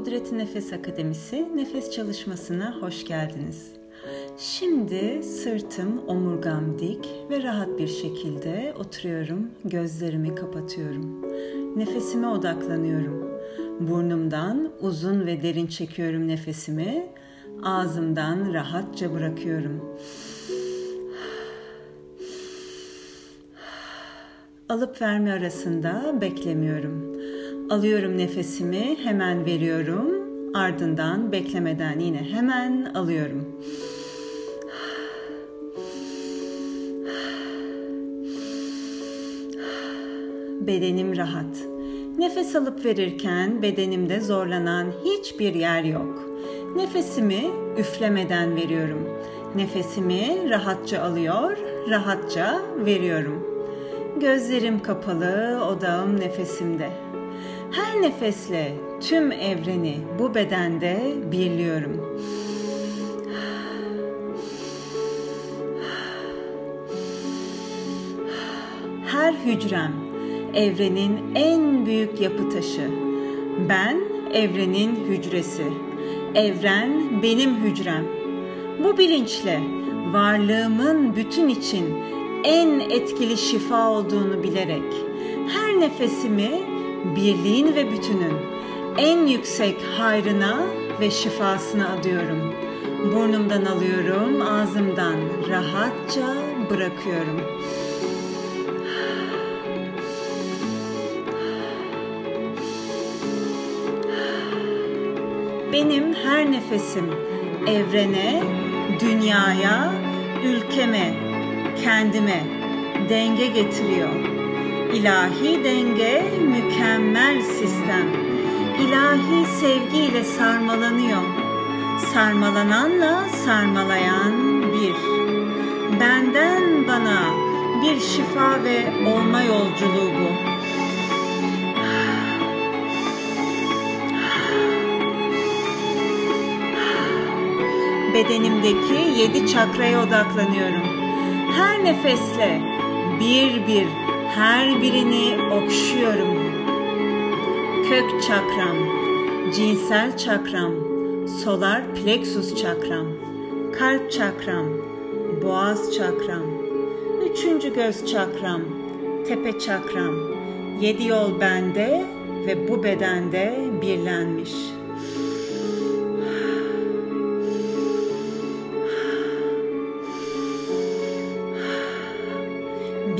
Kudret Nefes Akademisi nefes çalışmasına hoş geldiniz. Şimdi sırtım omurgam dik ve rahat bir şekilde oturuyorum, gözlerimi kapatıyorum. Nefesime odaklanıyorum. Burnumdan uzun ve derin çekiyorum nefesimi. Ağzımdan rahatça bırakıyorum. Alıp verme arasında beklemiyorum. Alıyorum nefesimi, hemen veriyorum. Ardından beklemeden yine hemen alıyorum. Bedenim rahat. Nefes alıp verirken bedenimde zorlanan hiçbir yer yok. Nefesimi üflemeden veriyorum. Nefesimi rahatça alıyor, rahatça veriyorum. Gözlerim kapalı, odağım nefesimde. Her nefesle tüm evreni bu bedende birliyorum. Her hücrem evrenin en büyük yapı taşı. Ben evrenin hücresi. Evren benim hücrem. Bu bilinçle varlığımın bütün için en etkili şifa olduğunu bilerek her nefesimi birliğin ve bütünün en yüksek hayrına ve şifasına adıyorum. Burnumdan alıyorum, ağzımdan rahatça bırakıyorum. Benim her nefesim evrene, dünyaya, ülkeme, kendime denge getiriyor. İlahi denge mükemmel sistem. İlahi sevgiyle sarmalanıyor. Sarmalananla sarmalayan bir. Benden bana bir şifa ve olma yolculuğu bu. bedenimdeki yedi çakraya odaklanıyorum. Her nefesle bir bir her birini okşuyorum. Kök çakram, cinsel çakram, solar plexus çakram, kalp çakram, boğaz çakram, üçüncü göz çakram, tepe çakram, yedi yol bende ve bu bedende birlenmiş.''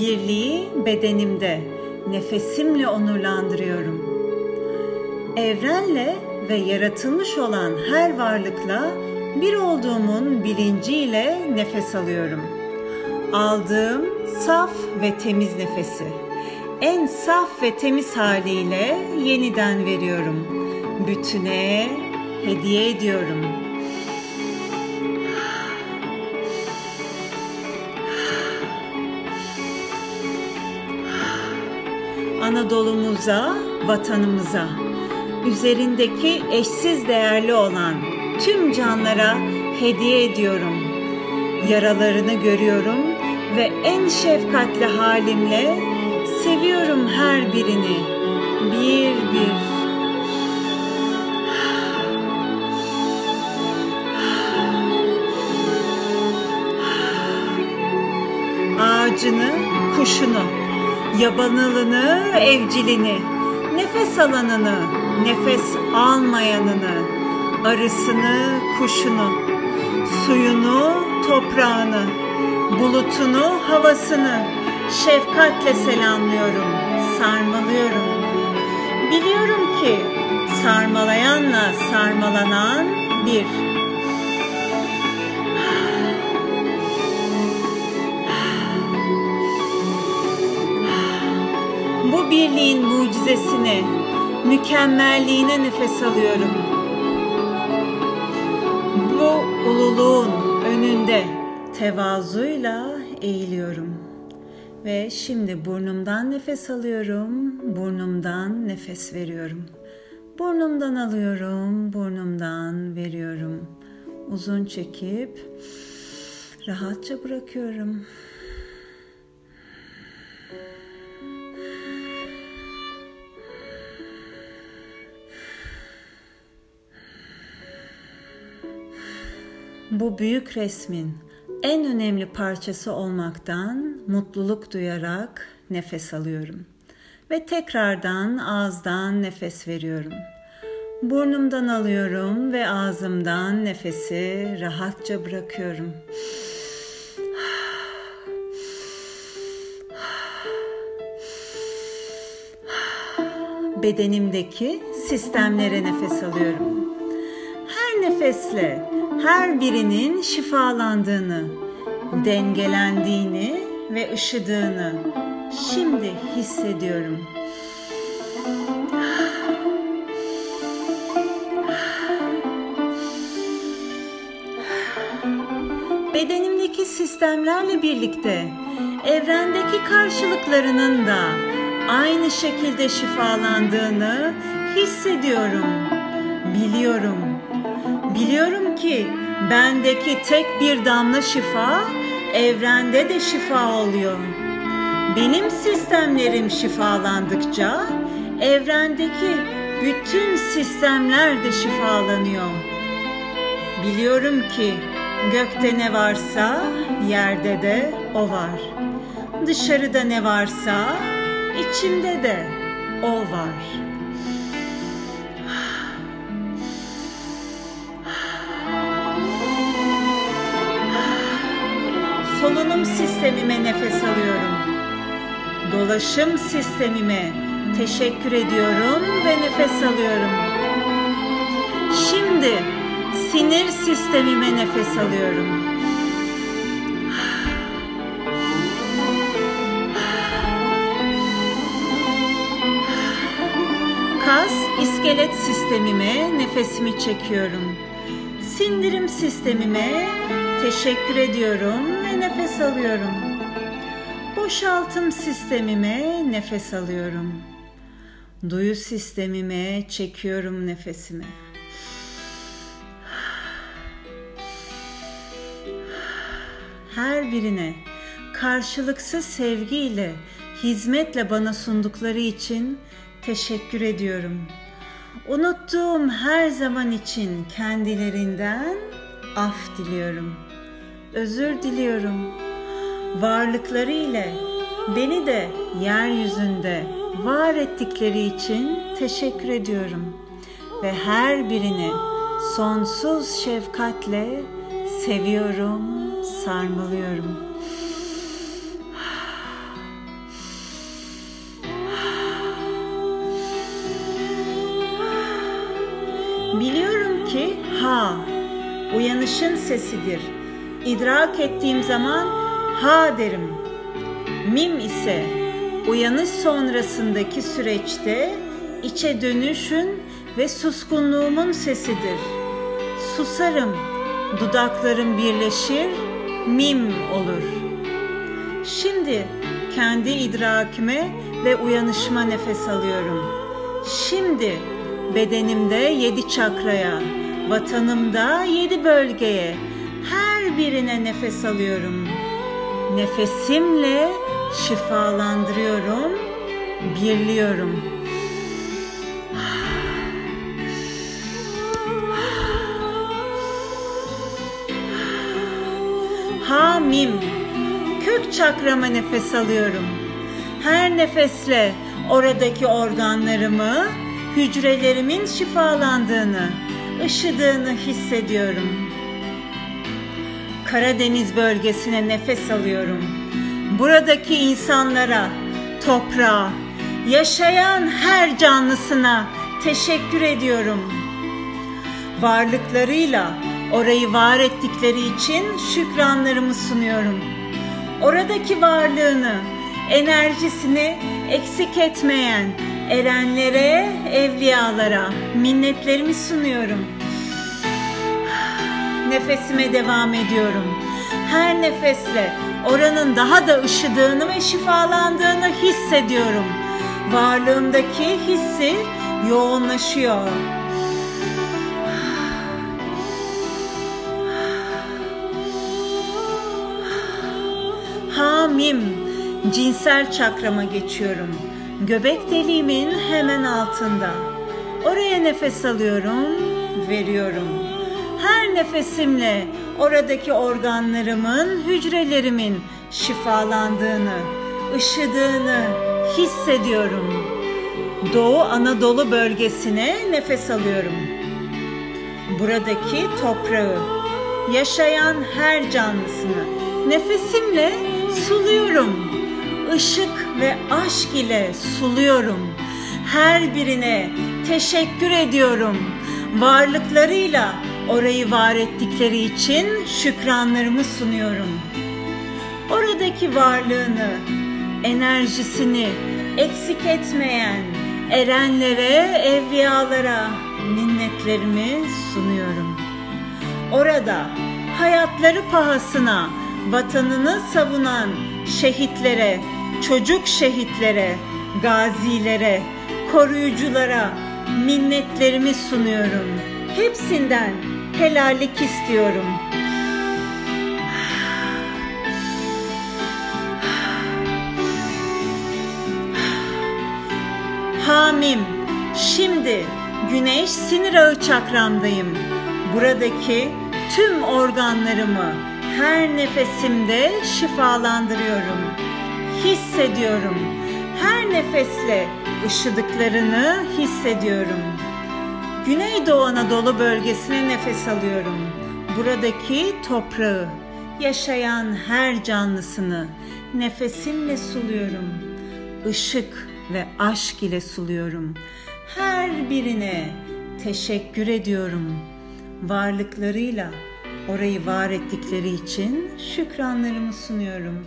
birliği bedenimde, nefesimle onurlandırıyorum. Evrenle ve yaratılmış olan her varlıkla bir olduğumun bilinciyle nefes alıyorum. Aldığım saf ve temiz nefesi en saf ve temiz haliyle yeniden veriyorum. Bütüne hediye ediyorum.'' Anadolu'muza, vatanımıza, üzerindeki eşsiz değerli olan tüm canlara hediye ediyorum. Yaralarını görüyorum ve en şefkatli halimle seviyorum her birini. Bir bir. Ağacını, kuşunu, yabanılını, evcilini, nefes alanını, nefes almayanını, arısını, kuşunu, suyunu, toprağını, bulutunu, havasını şefkatle selamlıyorum, sarmalıyorum. Biliyorum ki sarmalayanla sarmalanan bir. Birliğin mucizesini, mükemmelliğine nefes alıyorum. Bu ululuğun önünde tevazuyla eğiliyorum. Ve şimdi burnumdan nefes alıyorum, burnumdan nefes veriyorum. Burnumdan alıyorum, burnumdan veriyorum. Uzun çekip rahatça bırakıyorum. Bu büyük resmin en önemli parçası olmaktan mutluluk duyarak nefes alıyorum ve tekrardan ağızdan nefes veriyorum. Burnumdan alıyorum ve ağzımdan nefesi rahatça bırakıyorum. Bedenimdeki sistemlere nefes alıyorum. Her nefesle her birinin şifalandığını, dengelendiğini ve ışıdığını şimdi hissediyorum. Bedenimdeki sistemlerle birlikte evrendeki karşılıklarının da aynı şekilde şifalandığını hissediyorum. Biliyorum. Biliyorum ki bendeki tek bir damla şifa evrende de şifa oluyor. Benim sistemlerim şifalandıkça evrendeki bütün sistemler de şifalanıyor. Biliyorum ki gökte ne varsa yerde de o var. Dışarıda ne varsa içimde de o var. Solunum sistemime nefes alıyorum dolaşım sistemime teşekkür ediyorum ve nefes alıyorum. Şimdi sinir sistemime nefes alıyorum. Kas, iskelet sistemime nefesimi çekiyorum. Sindirim sistemime teşekkür ediyorum alıyorum boşaltım sistemime nefes alıyorum. Duyu sistemime çekiyorum nefesimi. Her birine karşılıksız sevgiyle, hizmetle bana sundukları için teşekkür ediyorum. Unuttuğum her zaman için kendilerinden af diliyorum. Özür diliyorum varlıkları ile beni de yeryüzünde var ettikleri için teşekkür ediyorum ve her birini sonsuz şefkatle seviyorum, sarmalıyorum. Biliyorum ki ha uyanışın sesidir. İdrak ettiğim zaman ha derim. Mim ise uyanış sonrasındaki süreçte içe dönüşün ve suskunluğumun sesidir. Susarım, dudaklarım birleşir, mim olur. Şimdi kendi idrakime ve uyanışıma nefes alıyorum. Şimdi bedenimde yedi çakraya, vatanımda yedi bölgeye, her birine nefes alıyorum.'' Nefesimle şifalandırıyorum, birliyorum. Hamim. Kök çakrama nefes alıyorum. Her nefesle oradaki organlarımı, hücrelerimin şifalandığını, ışıdığını hissediyorum. Karadeniz bölgesine nefes alıyorum. Buradaki insanlara, toprağa, yaşayan her canlısına teşekkür ediyorum. Varlıklarıyla orayı var ettikleri için şükranlarımı sunuyorum. Oradaki varlığını, enerjisini eksik etmeyen erenlere, evliyalara minnetlerimi sunuyorum.'' Nefesime devam ediyorum. Her nefesle oranın daha da ışıdığını ve şifalandığını hissediyorum. Varlığımdaki hissi yoğunlaşıyor. Hamim cinsel çakrama geçiyorum. Göbek deliğimin hemen altında. Oraya nefes alıyorum, veriyorum nefesimle Oradaki organlarımın, hücrelerimin şifalandığını, ışıdığını hissediyorum. Doğu Anadolu bölgesine nefes alıyorum. Buradaki toprağı, yaşayan her canlısını nefesimle suluyorum. Işık ve aşk ile suluyorum. Her birine teşekkür ediyorum. Varlıklarıyla orayı var ettikleri için şükranlarımı sunuyorum. Oradaki varlığını, enerjisini eksik etmeyen erenlere, evliyalara minnetlerimi sunuyorum. Orada hayatları pahasına vatanını savunan şehitlere, çocuk şehitlere, gazilere, koruyuculara minnetlerimi sunuyorum. Hepsinden helallik istiyorum. Hamim, şimdi güneş sinir ağı çakramdayım. Buradaki tüm organlarımı her nefesimde şifalandırıyorum. Hissediyorum. Her nefesle ışıdıklarını hissediyorum. Güneydoğu Anadolu bölgesine nefes alıyorum. Buradaki toprağı, yaşayan her canlısını nefesimle suluyorum. Işık ve aşk ile suluyorum. Her birine teşekkür ediyorum. Varlıklarıyla orayı var ettikleri için şükranlarımı sunuyorum.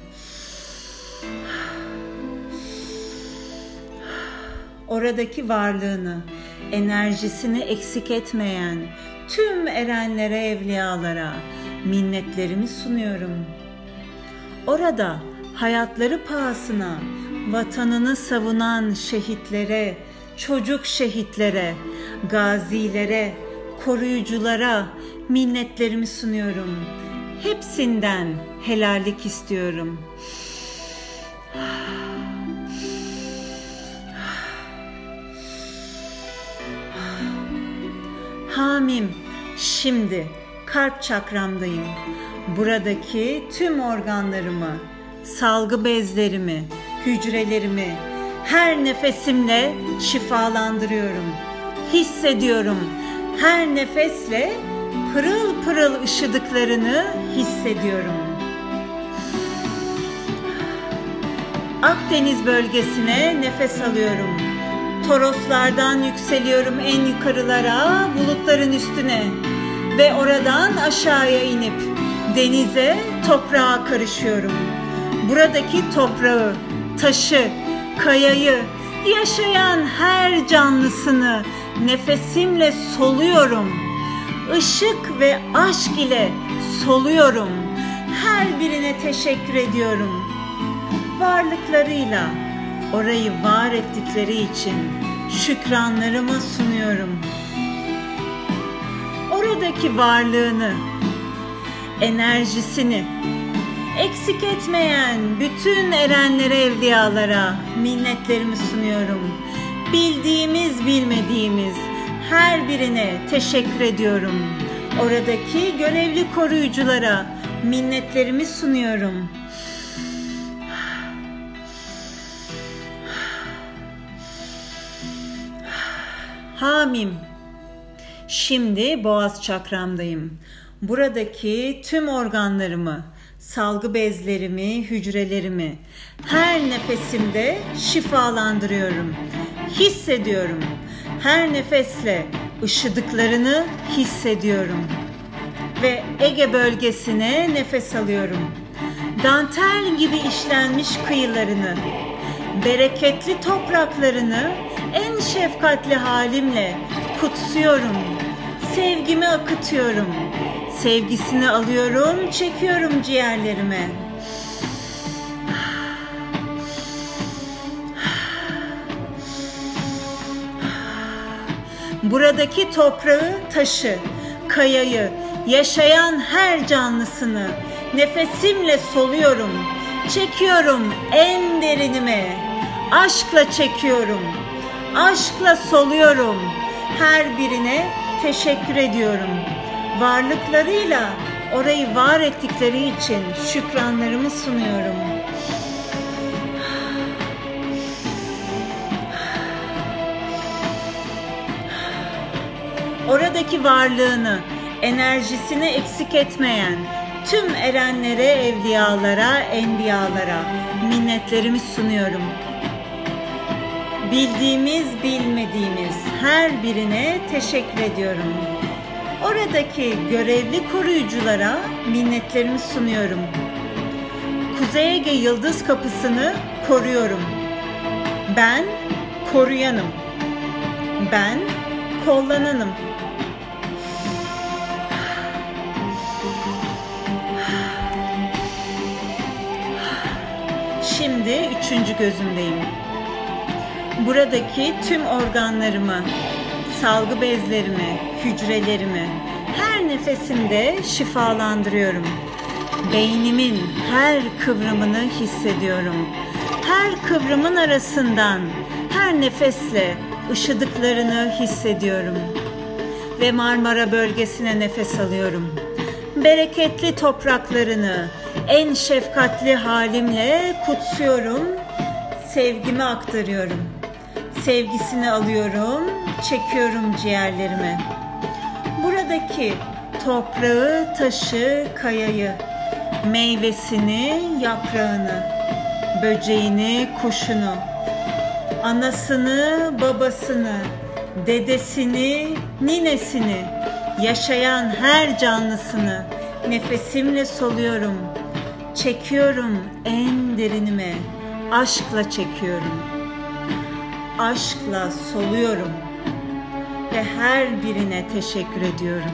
Oradaki varlığını, enerjisini eksik etmeyen tüm erenlere, evliyalara minnetlerimi sunuyorum. Orada hayatları pahasına vatanını savunan şehitlere, çocuk şehitlere, gazilere, koruyuculara minnetlerimi sunuyorum. Hepsinden helallik istiyorum. Hamim, şimdi kalp çakramdayım. Buradaki tüm organlarımı, salgı bezlerimi, hücrelerimi her nefesimle şifalandırıyorum. Hissediyorum. Her nefesle pırıl pırıl ışıdıklarını hissediyorum. Akdeniz bölgesine nefes alıyorum. Toroslardan yükseliyorum en yukarılara, bulutların üstüne ve oradan aşağıya inip denize, toprağa karışıyorum. Buradaki toprağı, taşı, kayayı, yaşayan her canlısını nefesimle soluyorum. Işık ve aşk ile soluyorum. Her birine teşekkür ediyorum. Varlıklarıyla orayı var ettikleri için şükranlarımı sunuyorum. Oradaki varlığını, enerjisini, eksik etmeyen bütün erenlere, evliyalara minnetlerimi sunuyorum. Bildiğimiz, bilmediğimiz her birine teşekkür ediyorum. Oradaki görevli koruyuculara minnetlerimi sunuyorum. Hamim. Şimdi boğaz çakramdayım. Buradaki tüm organlarımı, salgı bezlerimi, hücrelerimi her nefesimde şifalandırıyorum. Hissediyorum. Her nefesle ışıdıklarını hissediyorum. Ve Ege bölgesine nefes alıyorum. Dantel gibi işlenmiş kıyılarını, bereketli topraklarını en şefkatli halimle kutsuyorum. Sevgimi akıtıyorum Sevgisini alıyorum, çekiyorum ciğerlerime. Buradaki toprağı, taşı, kayayı, yaşayan her canlısını nefesimle soluyorum. Çekiyorum en derinime. Aşkla çekiyorum. Aşkla soluyorum. Her birine teşekkür ediyorum varlıklarıyla orayı var ettikleri için şükranlarımı sunuyorum. Oradaki varlığını, enerjisini eksik etmeyen tüm erenlere, evliyalara, enbiyalara minnetlerimi sunuyorum. Bildiğimiz, bilmediğimiz her birine teşekkür ediyorum. Oradaki görevli koruyuculara minnetlerimi sunuyorum. Kuzey Ege Yıldız Kapısı'nı koruyorum. Ben koruyanım. Ben kollananım. Şimdi üçüncü gözümdeyim. Buradaki tüm organlarımı, salgı bezlerimi, hücrelerimi her nefesimde şifalandırıyorum. Beynimin her kıvrımını hissediyorum. Her kıvrımın arasından her nefesle ışıdıklarını hissediyorum. Ve Marmara bölgesine nefes alıyorum. Bereketli topraklarını en şefkatli halimle kutsuyorum. Sevgimi aktarıyorum. Sevgisini alıyorum, çekiyorum ciğerlerime. Buradaki toprağı, taşı, kayayı, meyvesini, yaprağını, böceğini, kuşunu, anasını, babasını, dedesini, ninesini, yaşayan her canlısını nefesimle soluyorum. Çekiyorum en derinime, aşkla çekiyorum. Aşkla soluyorum ve her birine teşekkür ediyorum.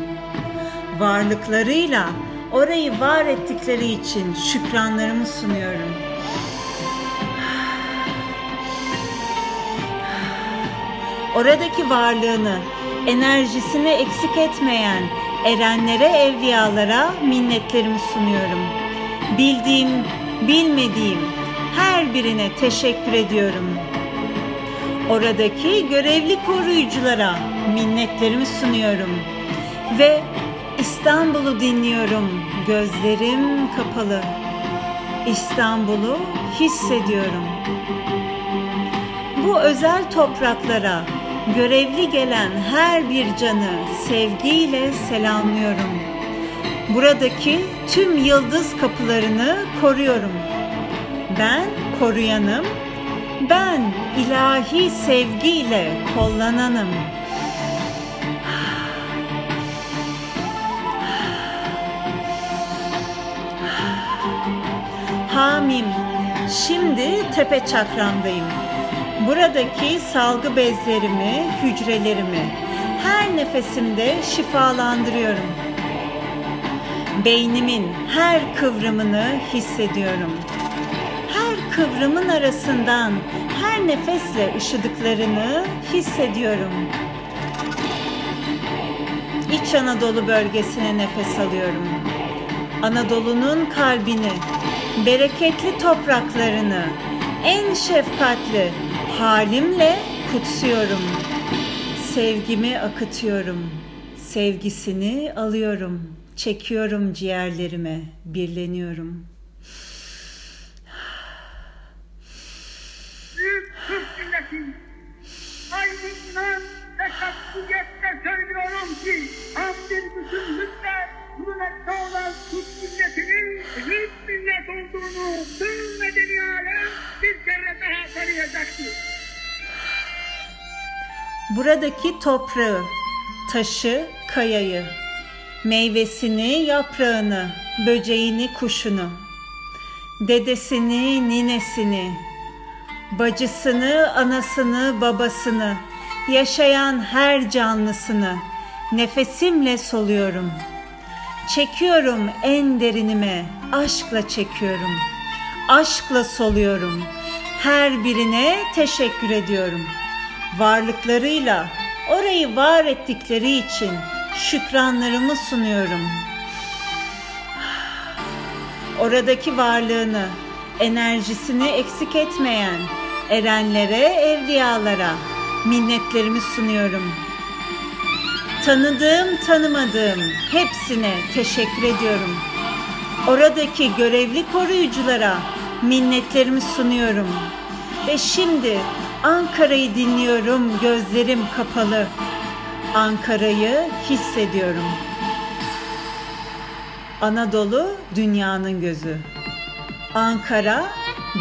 Varlıklarıyla orayı var ettikleri için şükranlarımı sunuyorum. Oradaki varlığını, enerjisini eksik etmeyen erenlere, evliyalara minnetlerimi sunuyorum. Bildiğim, bilmediğim her birine teşekkür ediyorum. Oradaki görevli koruyuculara minnetlerimi sunuyorum. Ve İstanbul'u dinliyorum. Gözlerim kapalı. İstanbul'u hissediyorum. Bu özel topraklara görevli gelen her bir canı sevgiyle selamlıyorum. Buradaki tüm yıldız kapılarını koruyorum. Ben koruyanım. Ben ilahi sevgiyle kollananım. Hamim. Şimdi tepe çakramdayım. Buradaki salgı bezlerimi, hücrelerimi her nefesimde şifalandırıyorum. Beynimin her kıvrımını hissediyorum. Her kıvrımın arasından her nefesle ışıdıklarını hissediyorum. İç Anadolu bölgesine nefes alıyorum. Anadolu'nun kalbini, bereketli topraklarını, en şefkatli halimle kutsuyorum. Sevgimi akıtıyorum. Sevgisini alıyorum. Çekiyorum ciğerlerime, birleniyorum. Büyük Türk milleti, katliyetle söylüyorum ki, hamdin bütünlükle hürmette olan Türk milletinin Türk millet olduğunu tüm medeni alem bir kere daha tanıyacaktır. Buradaki toprağı, taşı, kayayı, meyvesini, yaprağını, böceğini, kuşunu, dedesini, ninesini, bacısını, anasını, babasını, yaşayan her canlısını nefesimle soluyorum. Çekiyorum en derinime, aşkla çekiyorum. Aşkla soluyorum. Her birine teşekkür ediyorum. Varlıklarıyla orayı var ettikleri için şükranlarımı sunuyorum. Oradaki varlığını, enerjisini eksik etmeyen erenlere, evliyalara minnetlerimi sunuyorum. Tanıdığım, tanımadığım hepsine teşekkür ediyorum. Oradaki görevli koruyuculara minnetlerimi sunuyorum. Ve şimdi Ankara'yı dinliyorum, gözlerim kapalı. Ankara'yı hissediyorum. Anadolu dünyanın gözü. Ankara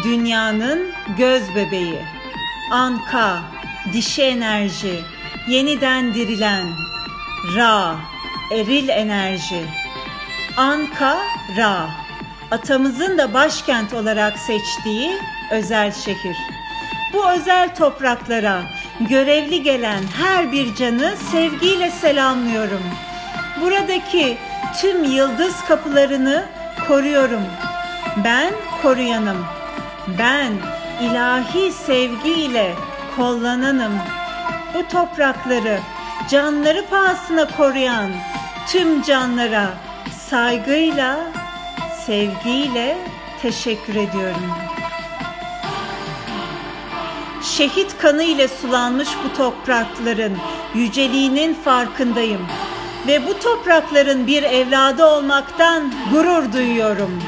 dünyanın göz bebeği. Anka, dişi enerji, yeniden dirilen. Ra, eril enerji. Anka, Ra. Atamızın da başkent olarak seçtiği özel şehir. Bu özel topraklara görevli gelen her bir canı sevgiyle selamlıyorum. Buradaki tüm yıldız kapılarını koruyorum. Ben koruyanım. Ben ilahi sevgiyle kollananım. Bu toprakları canları pahasına koruyan tüm canlara saygıyla, sevgiyle teşekkür ediyorum. Şehit kanı ile sulanmış bu toprakların yüceliğinin farkındayım ve bu toprakların bir evladı olmaktan gurur duyuyorum.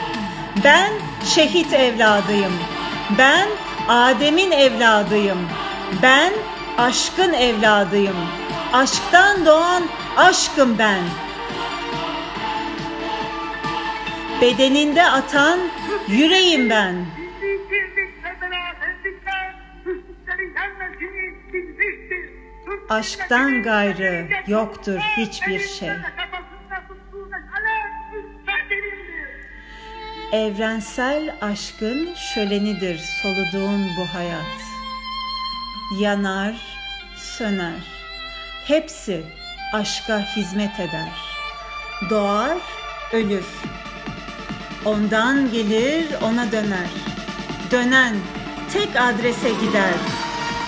Ben şehit evladıyım. Ben Adem'in evladıyım. Ben aşkın evladıyım. Aşktan doğan aşkım ben. Bedeninde atan yüreğim ben. Aşktan gayrı yoktur hiçbir şey. Evrensel aşkın şölenidir soluduğun bu hayat. Yanar, söner. Hepsi aşka hizmet eder. Doğar, ölür. Ondan gelir, ona döner. Dönen tek adrese gider.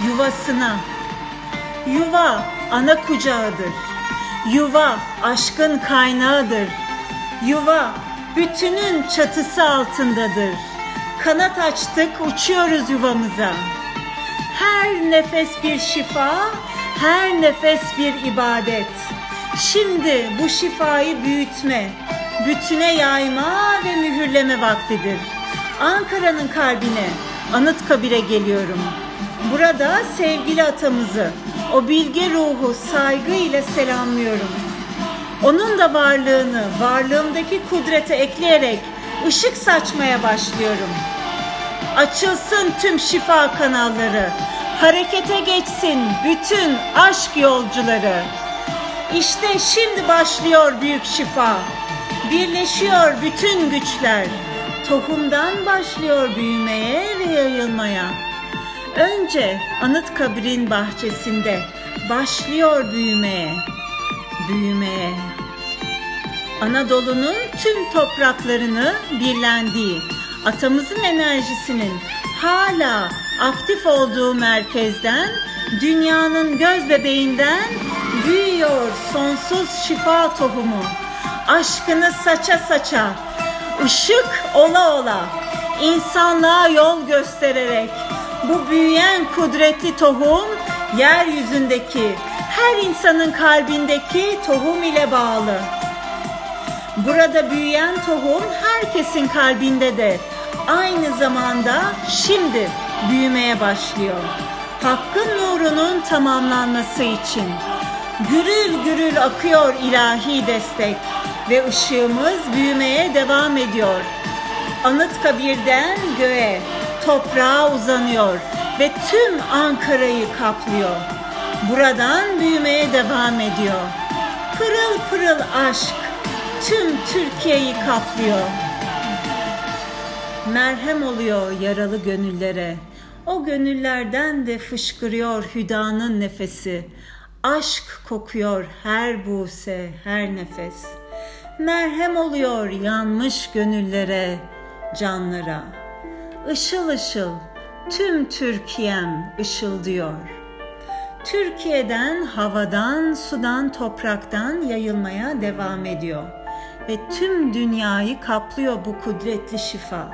Yuvasına. Yuva ana kucağıdır. Yuva aşkın kaynağıdır. Yuva bütünün çatısı altındadır. Kanat açtık, uçuyoruz yuvamıza. Her nefes bir şifa, her nefes bir ibadet. Şimdi bu şifayı büyütme, bütüne yayma ve mühürleme vaktidir. Ankara'nın kalbine, Anıtkabir'e geliyorum. Burada sevgili atamızı, o bilge ruhu saygıyla selamlıyorum. Onun da varlığını, varlığımdaki kudrete ekleyerek ışık saçmaya başlıyorum. Açılsın tüm şifa kanalları, harekete geçsin bütün aşk yolcuları. İşte şimdi başlıyor büyük şifa. Birleşiyor bütün güçler. Tohumdan başlıyor büyümeye ve yayılmaya. Önce Anıtkabir'in bahçesinde başlıyor büyümeye, büyümeye. Anadolu'nun tüm topraklarını birlendiği, atamızın enerjisinin hala aktif olduğu merkezden, dünyanın göz bebeğinden büyüyor sonsuz şifa tohumu. Aşkını saça saça, ışık ola ola, insanlığa yol göstererek bu büyüyen kudretli tohum yeryüzündeki her insanın kalbindeki tohum ile bağlı. Burada büyüyen tohum herkesin kalbinde de aynı zamanda şimdi büyümeye başlıyor. Hakkın nurunun tamamlanması için gürül gürül akıyor ilahi destek ve ışığımız büyümeye devam ediyor. Anıtkabir'den göğe, toprağa uzanıyor ve tüm Ankara'yı kaplıyor. Buradan büyümeye devam ediyor. Pırıl pırıl aşk tüm Türkiye'yi kaplıyor. Merhem oluyor yaralı gönüllere. O gönüllerden de fışkırıyor hüdanın nefesi. Aşk kokuyor her buse, her nefes. Merhem oluyor yanmış gönüllere, canlara. Işıl ışıl tüm Türkiye'm ışıldıyor. Türkiye'den havadan, sudan, topraktan yayılmaya devam ediyor ve tüm dünyayı kaplıyor bu kudretli şifa.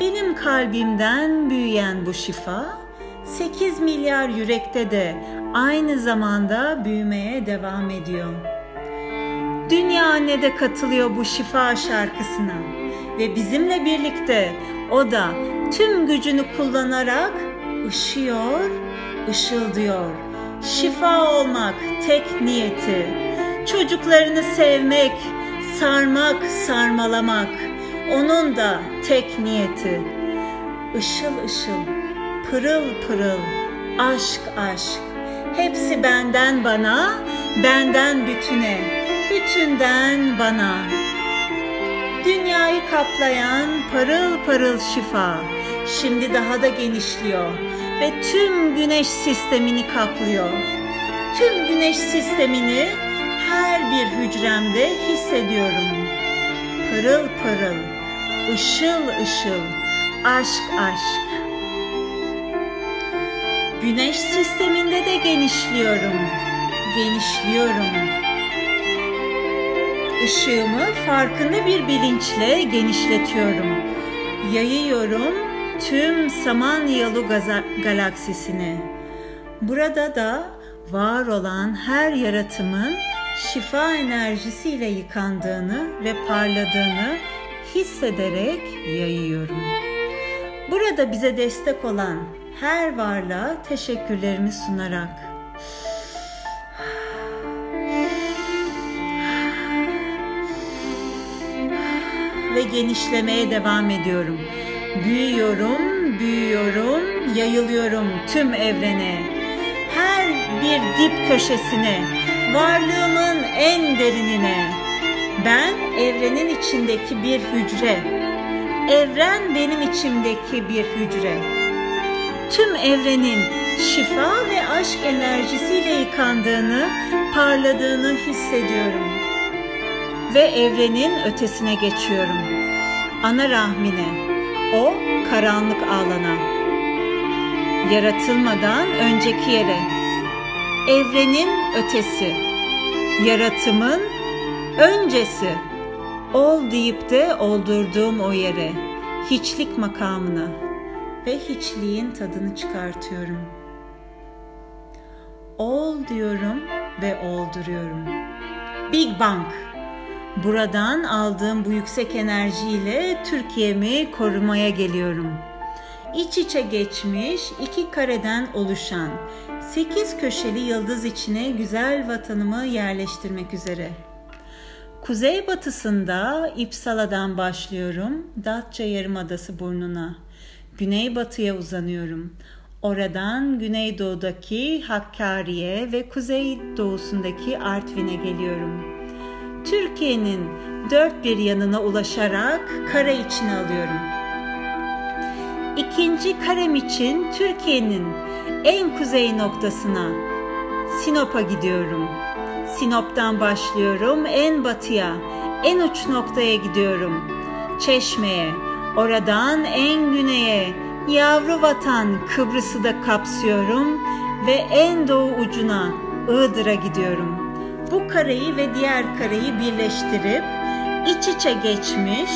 Benim kalbimden büyüyen bu şifa 8 milyar yürekte de aynı zamanda büyümeye devam ediyor. Dünya anne de katılıyor bu şifa şarkısına ve bizimle birlikte o da tüm gücünü kullanarak ışıyor, ışıldıyor. Şifa olmak tek niyeti. Çocuklarını sevmek, sarmak, sarmalamak. Onun da tek niyeti. Işıl ışıl, pırıl pırıl, aşk aşk. Hepsi benden bana, benden bütüne, bütünden bana. Dünyayı kaplayan parıl parıl şifa şimdi daha da genişliyor ve tüm güneş sistemini kaplıyor. Tüm güneş sistemini her bir hücremde hissediyorum. Pırıl pırıl, ışıl ışıl, aşk aşk. Güneş sisteminde de genişliyorum. Genişliyorum. Işığımı farkında bir bilinçle genişletiyorum. Yayıyorum tüm Samanyolu galaksisine. Burada da var olan her yaratımın şifa enerjisiyle yıkandığını ve parladığını hissederek yayıyorum. Burada bize destek olan her varlığa teşekkürlerimi sunarak ve genişlemeye devam ediyorum. Büyüyorum, büyüyorum, yayılıyorum tüm evrene. Her bir dip köşesine, varlığımın en derinine. Ben evrenin içindeki bir hücre. Evren benim içimdeki bir hücre tüm evrenin şifa ve aşk enerjisiyle yıkandığını, parladığını hissediyorum. Ve evrenin ötesine geçiyorum. Ana rahmine, o karanlık alana. Yaratılmadan önceki yere. Evrenin ötesi. Yaratımın öncesi. Ol deyip de oldurduğum o yere. Hiçlik makamına.'' ve hiçliğin tadını çıkartıyorum. Ol diyorum ve olduruyorum. Big Bang. Buradan aldığım bu yüksek enerjiyle Türkiye'mi korumaya geliyorum. İç içe geçmiş iki kareden oluşan sekiz köşeli yıldız içine güzel vatanımı yerleştirmek üzere. Kuzey batısında İpsala'dan başlıyorum Datça Yarımadası burnuna güneybatıya uzanıyorum. Oradan güneydoğudaki Hakkari'ye ve kuzeydoğusundaki Artvin'e geliyorum. Türkiye'nin dört bir yanına ulaşarak kare içine alıyorum. İkinci karem için Türkiye'nin en kuzey noktasına Sinop'a gidiyorum. Sinop'tan başlıyorum en batıya, en uç noktaya gidiyorum. Çeşme'ye, Oradan en güneye yavru vatan Kıbrıs'ı da kapsıyorum ve en doğu ucuna Iğdır'a gidiyorum. Bu kareyi ve diğer kareyi birleştirip iç içe geçmiş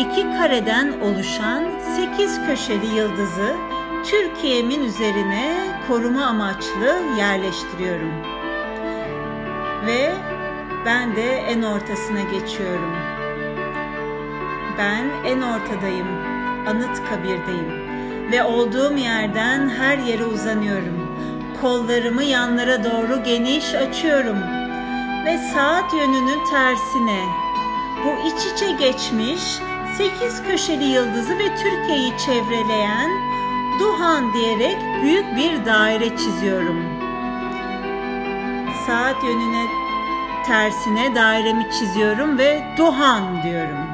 iki kareden oluşan sekiz köşeli yıldızı Türkiye'min üzerine koruma amaçlı yerleştiriyorum. Ve ben de en ortasına geçiyorum. Ben en ortadayım, anıt kabirdeyim ve olduğum yerden her yere uzanıyorum. Kollarımı yanlara doğru geniş açıyorum ve saat yönünün tersine bu iç içe geçmiş sekiz köşeli yıldızı ve Türkiye'yi çevreleyen Duhan diyerek büyük bir daire çiziyorum. Saat yönüne tersine dairemi çiziyorum ve Duhan diyorum.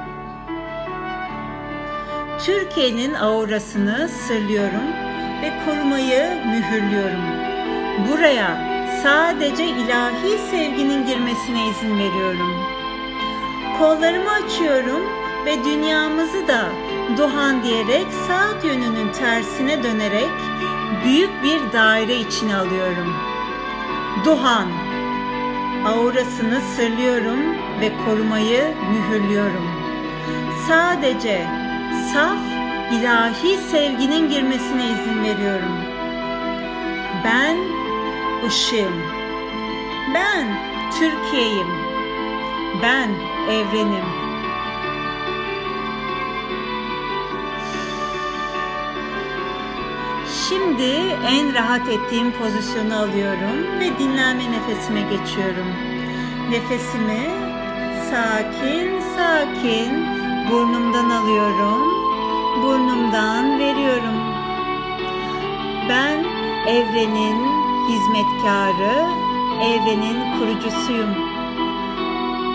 Türkiye'nin aurasını sırlıyorum ve korumayı mühürlüyorum. Buraya sadece ilahi sevginin girmesine izin veriyorum. Kollarımı açıyorum ve dünyamızı da Duhan diyerek saat yönünün tersine dönerek büyük bir daire içine alıyorum. Duhan aurasını sırlıyorum ve korumayı mühürlüyorum. Sadece saf ilahi sevginin girmesine izin veriyorum. Ben ışığım. Ben Türkiye'yim. Ben evrenim. Şimdi en rahat ettiğim pozisyonu alıyorum ve dinlenme nefesime geçiyorum. Nefesimi sakin sakin burnumdan alıyorum, burnumdan veriyorum. Ben evrenin hizmetkarı, evrenin kurucusuyum.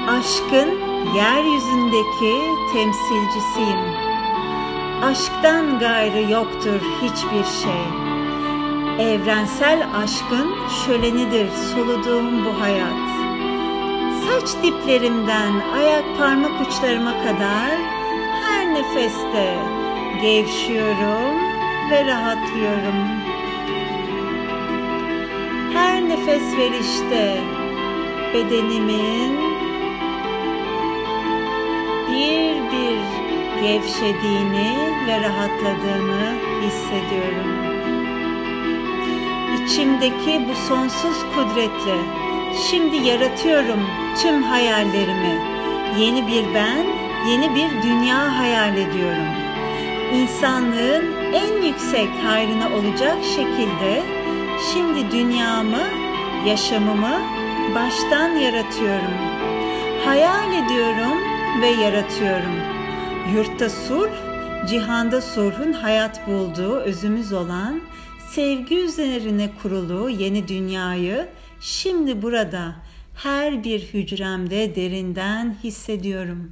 Aşkın yeryüzündeki temsilcisiyim. Aşktan gayrı yoktur hiçbir şey. Evrensel aşkın şölenidir soluduğum bu hayat. Saç diplerimden ayak parmak uçlarıma kadar her nefeste gevşiyorum ve rahatlıyorum. Her nefes verişte bedenimin bir bir gevşediğini ve rahatladığını hissediyorum. İçimdeki bu sonsuz kudretle şimdi yaratıyorum tüm hayallerimi. Yeni bir ben, yeni bir dünya hayal ediyorum. İnsanlığın en yüksek hayrına olacak şekilde şimdi dünyamı, yaşamımı baştan yaratıyorum. Hayal ediyorum ve yaratıyorum.'' Yurtta sulh, cihanda sulhun hayat bulduğu özümüz olan sevgi üzerine kurulu yeni dünyayı şimdi burada her bir hücremde derinden hissediyorum.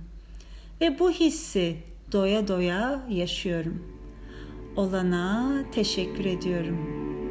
Ve bu hissi doya doya yaşıyorum. Olana teşekkür ediyorum.''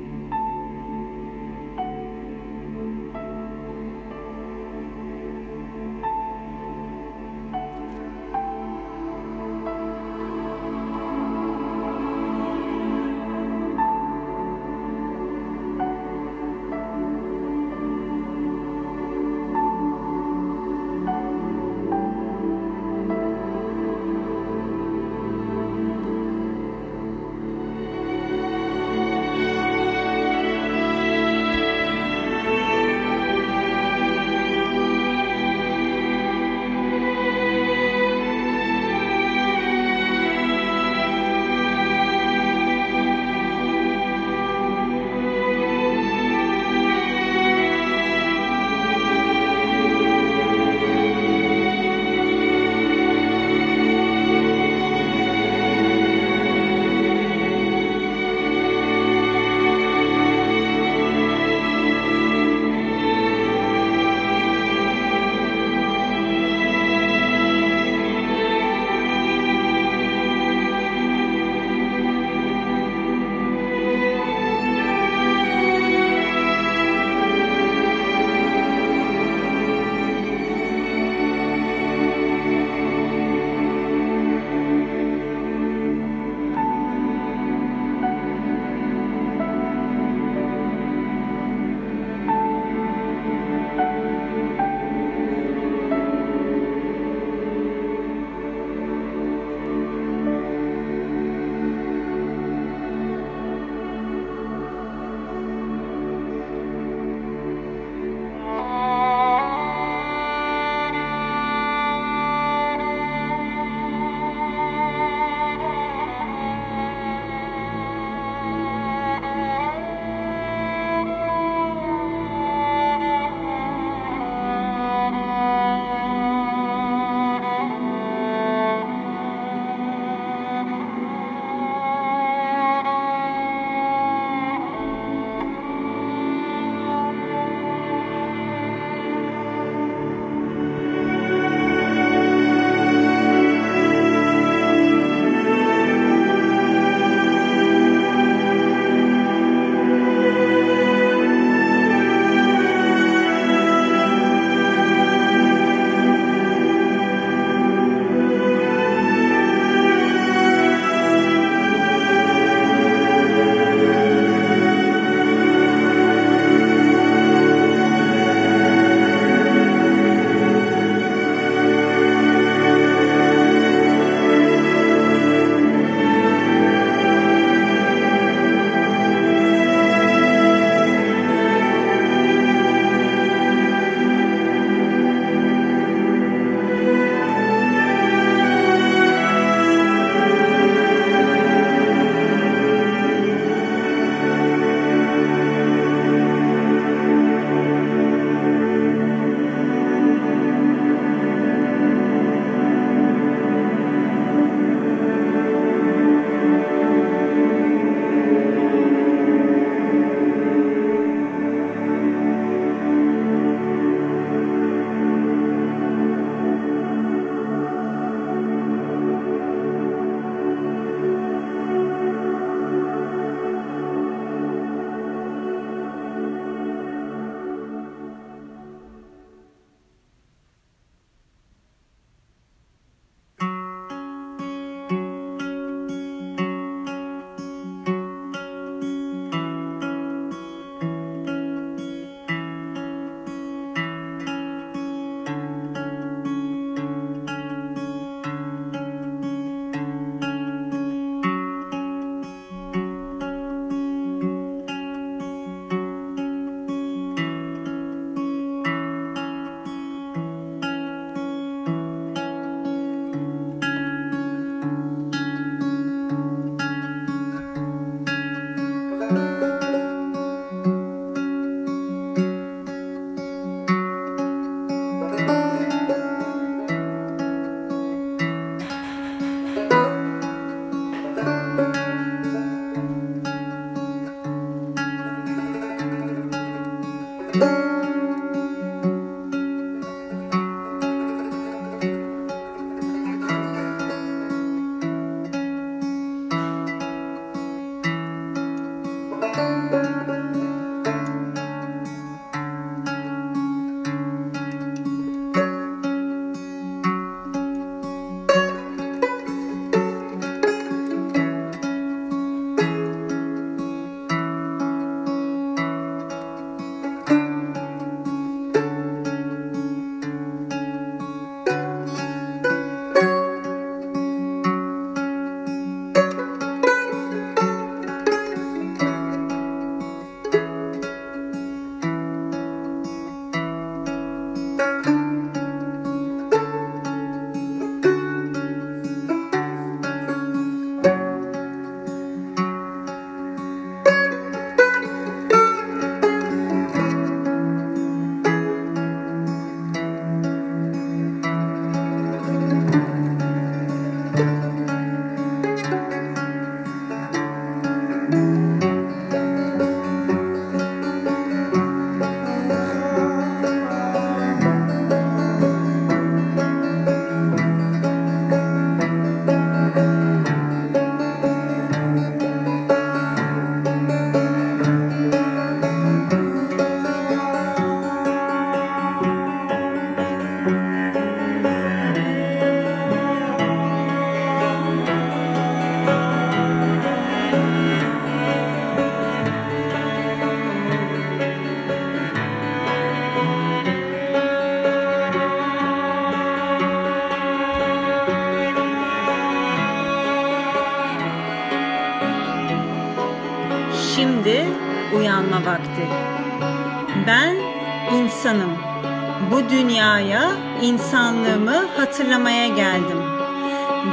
Hatırlamaya geldim.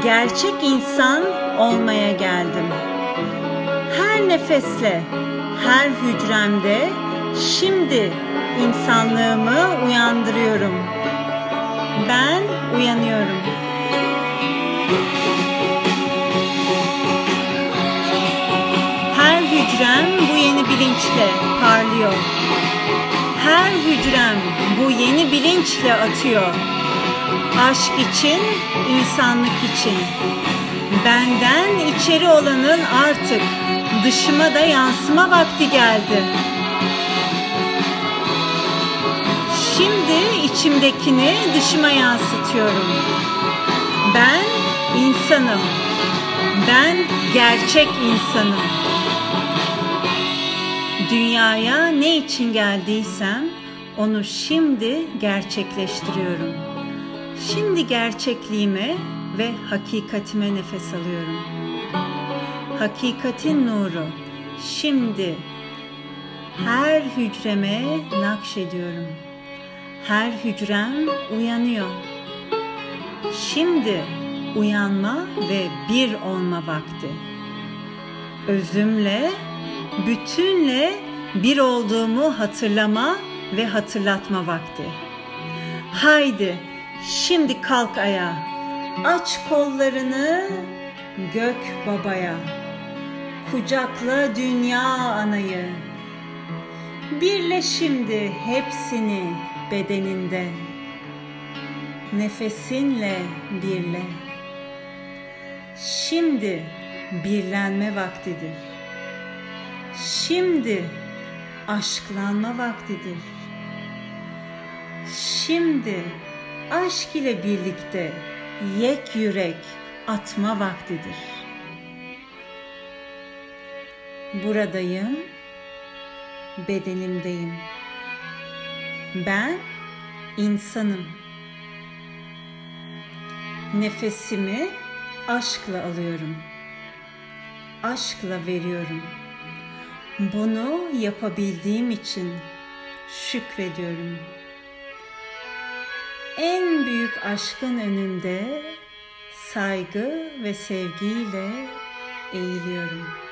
Gerçek insan olmaya geldim. Her nefesle, her hücremde şimdi insanlığımı uyandırıyorum. Ben uyanıyorum. Her hücrem bu yeni bilinçle parlıyor. Her hücrem bu yeni bilinçle atıyor. Aşk için, insanlık için. Benden içeri olanın artık dışıma da yansıma vakti geldi. Şimdi içimdekini dışıma yansıtıyorum. Ben insanım. Ben gerçek insanım. Dünyaya ne için geldiysem onu şimdi gerçekleştiriyorum. Şimdi gerçekliğime ve hakikatime nefes alıyorum. Hakikatin nuru şimdi her hücreme nakşediyorum. Her hücrem uyanıyor. Şimdi uyanma ve bir olma vakti. Özümle, bütünle bir olduğumu hatırlama ve hatırlatma vakti. Haydi şimdi kalk ayağa. Aç kollarını gök babaya. Kucakla dünya anayı. Birle şimdi hepsini bedeninde. Nefesinle birle. Şimdi birlenme vaktidir. Şimdi aşklanma vaktidir. Şimdi aşk ile birlikte yek yürek atma vaktidir. Buradayım, bedenimdeyim. Ben insanım. Nefesimi aşkla alıyorum. Aşkla veriyorum. Bunu yapabildiğim için şükrediyorum. En büyük aşkın önünde saygı ve sevgiyle eğiliyorum.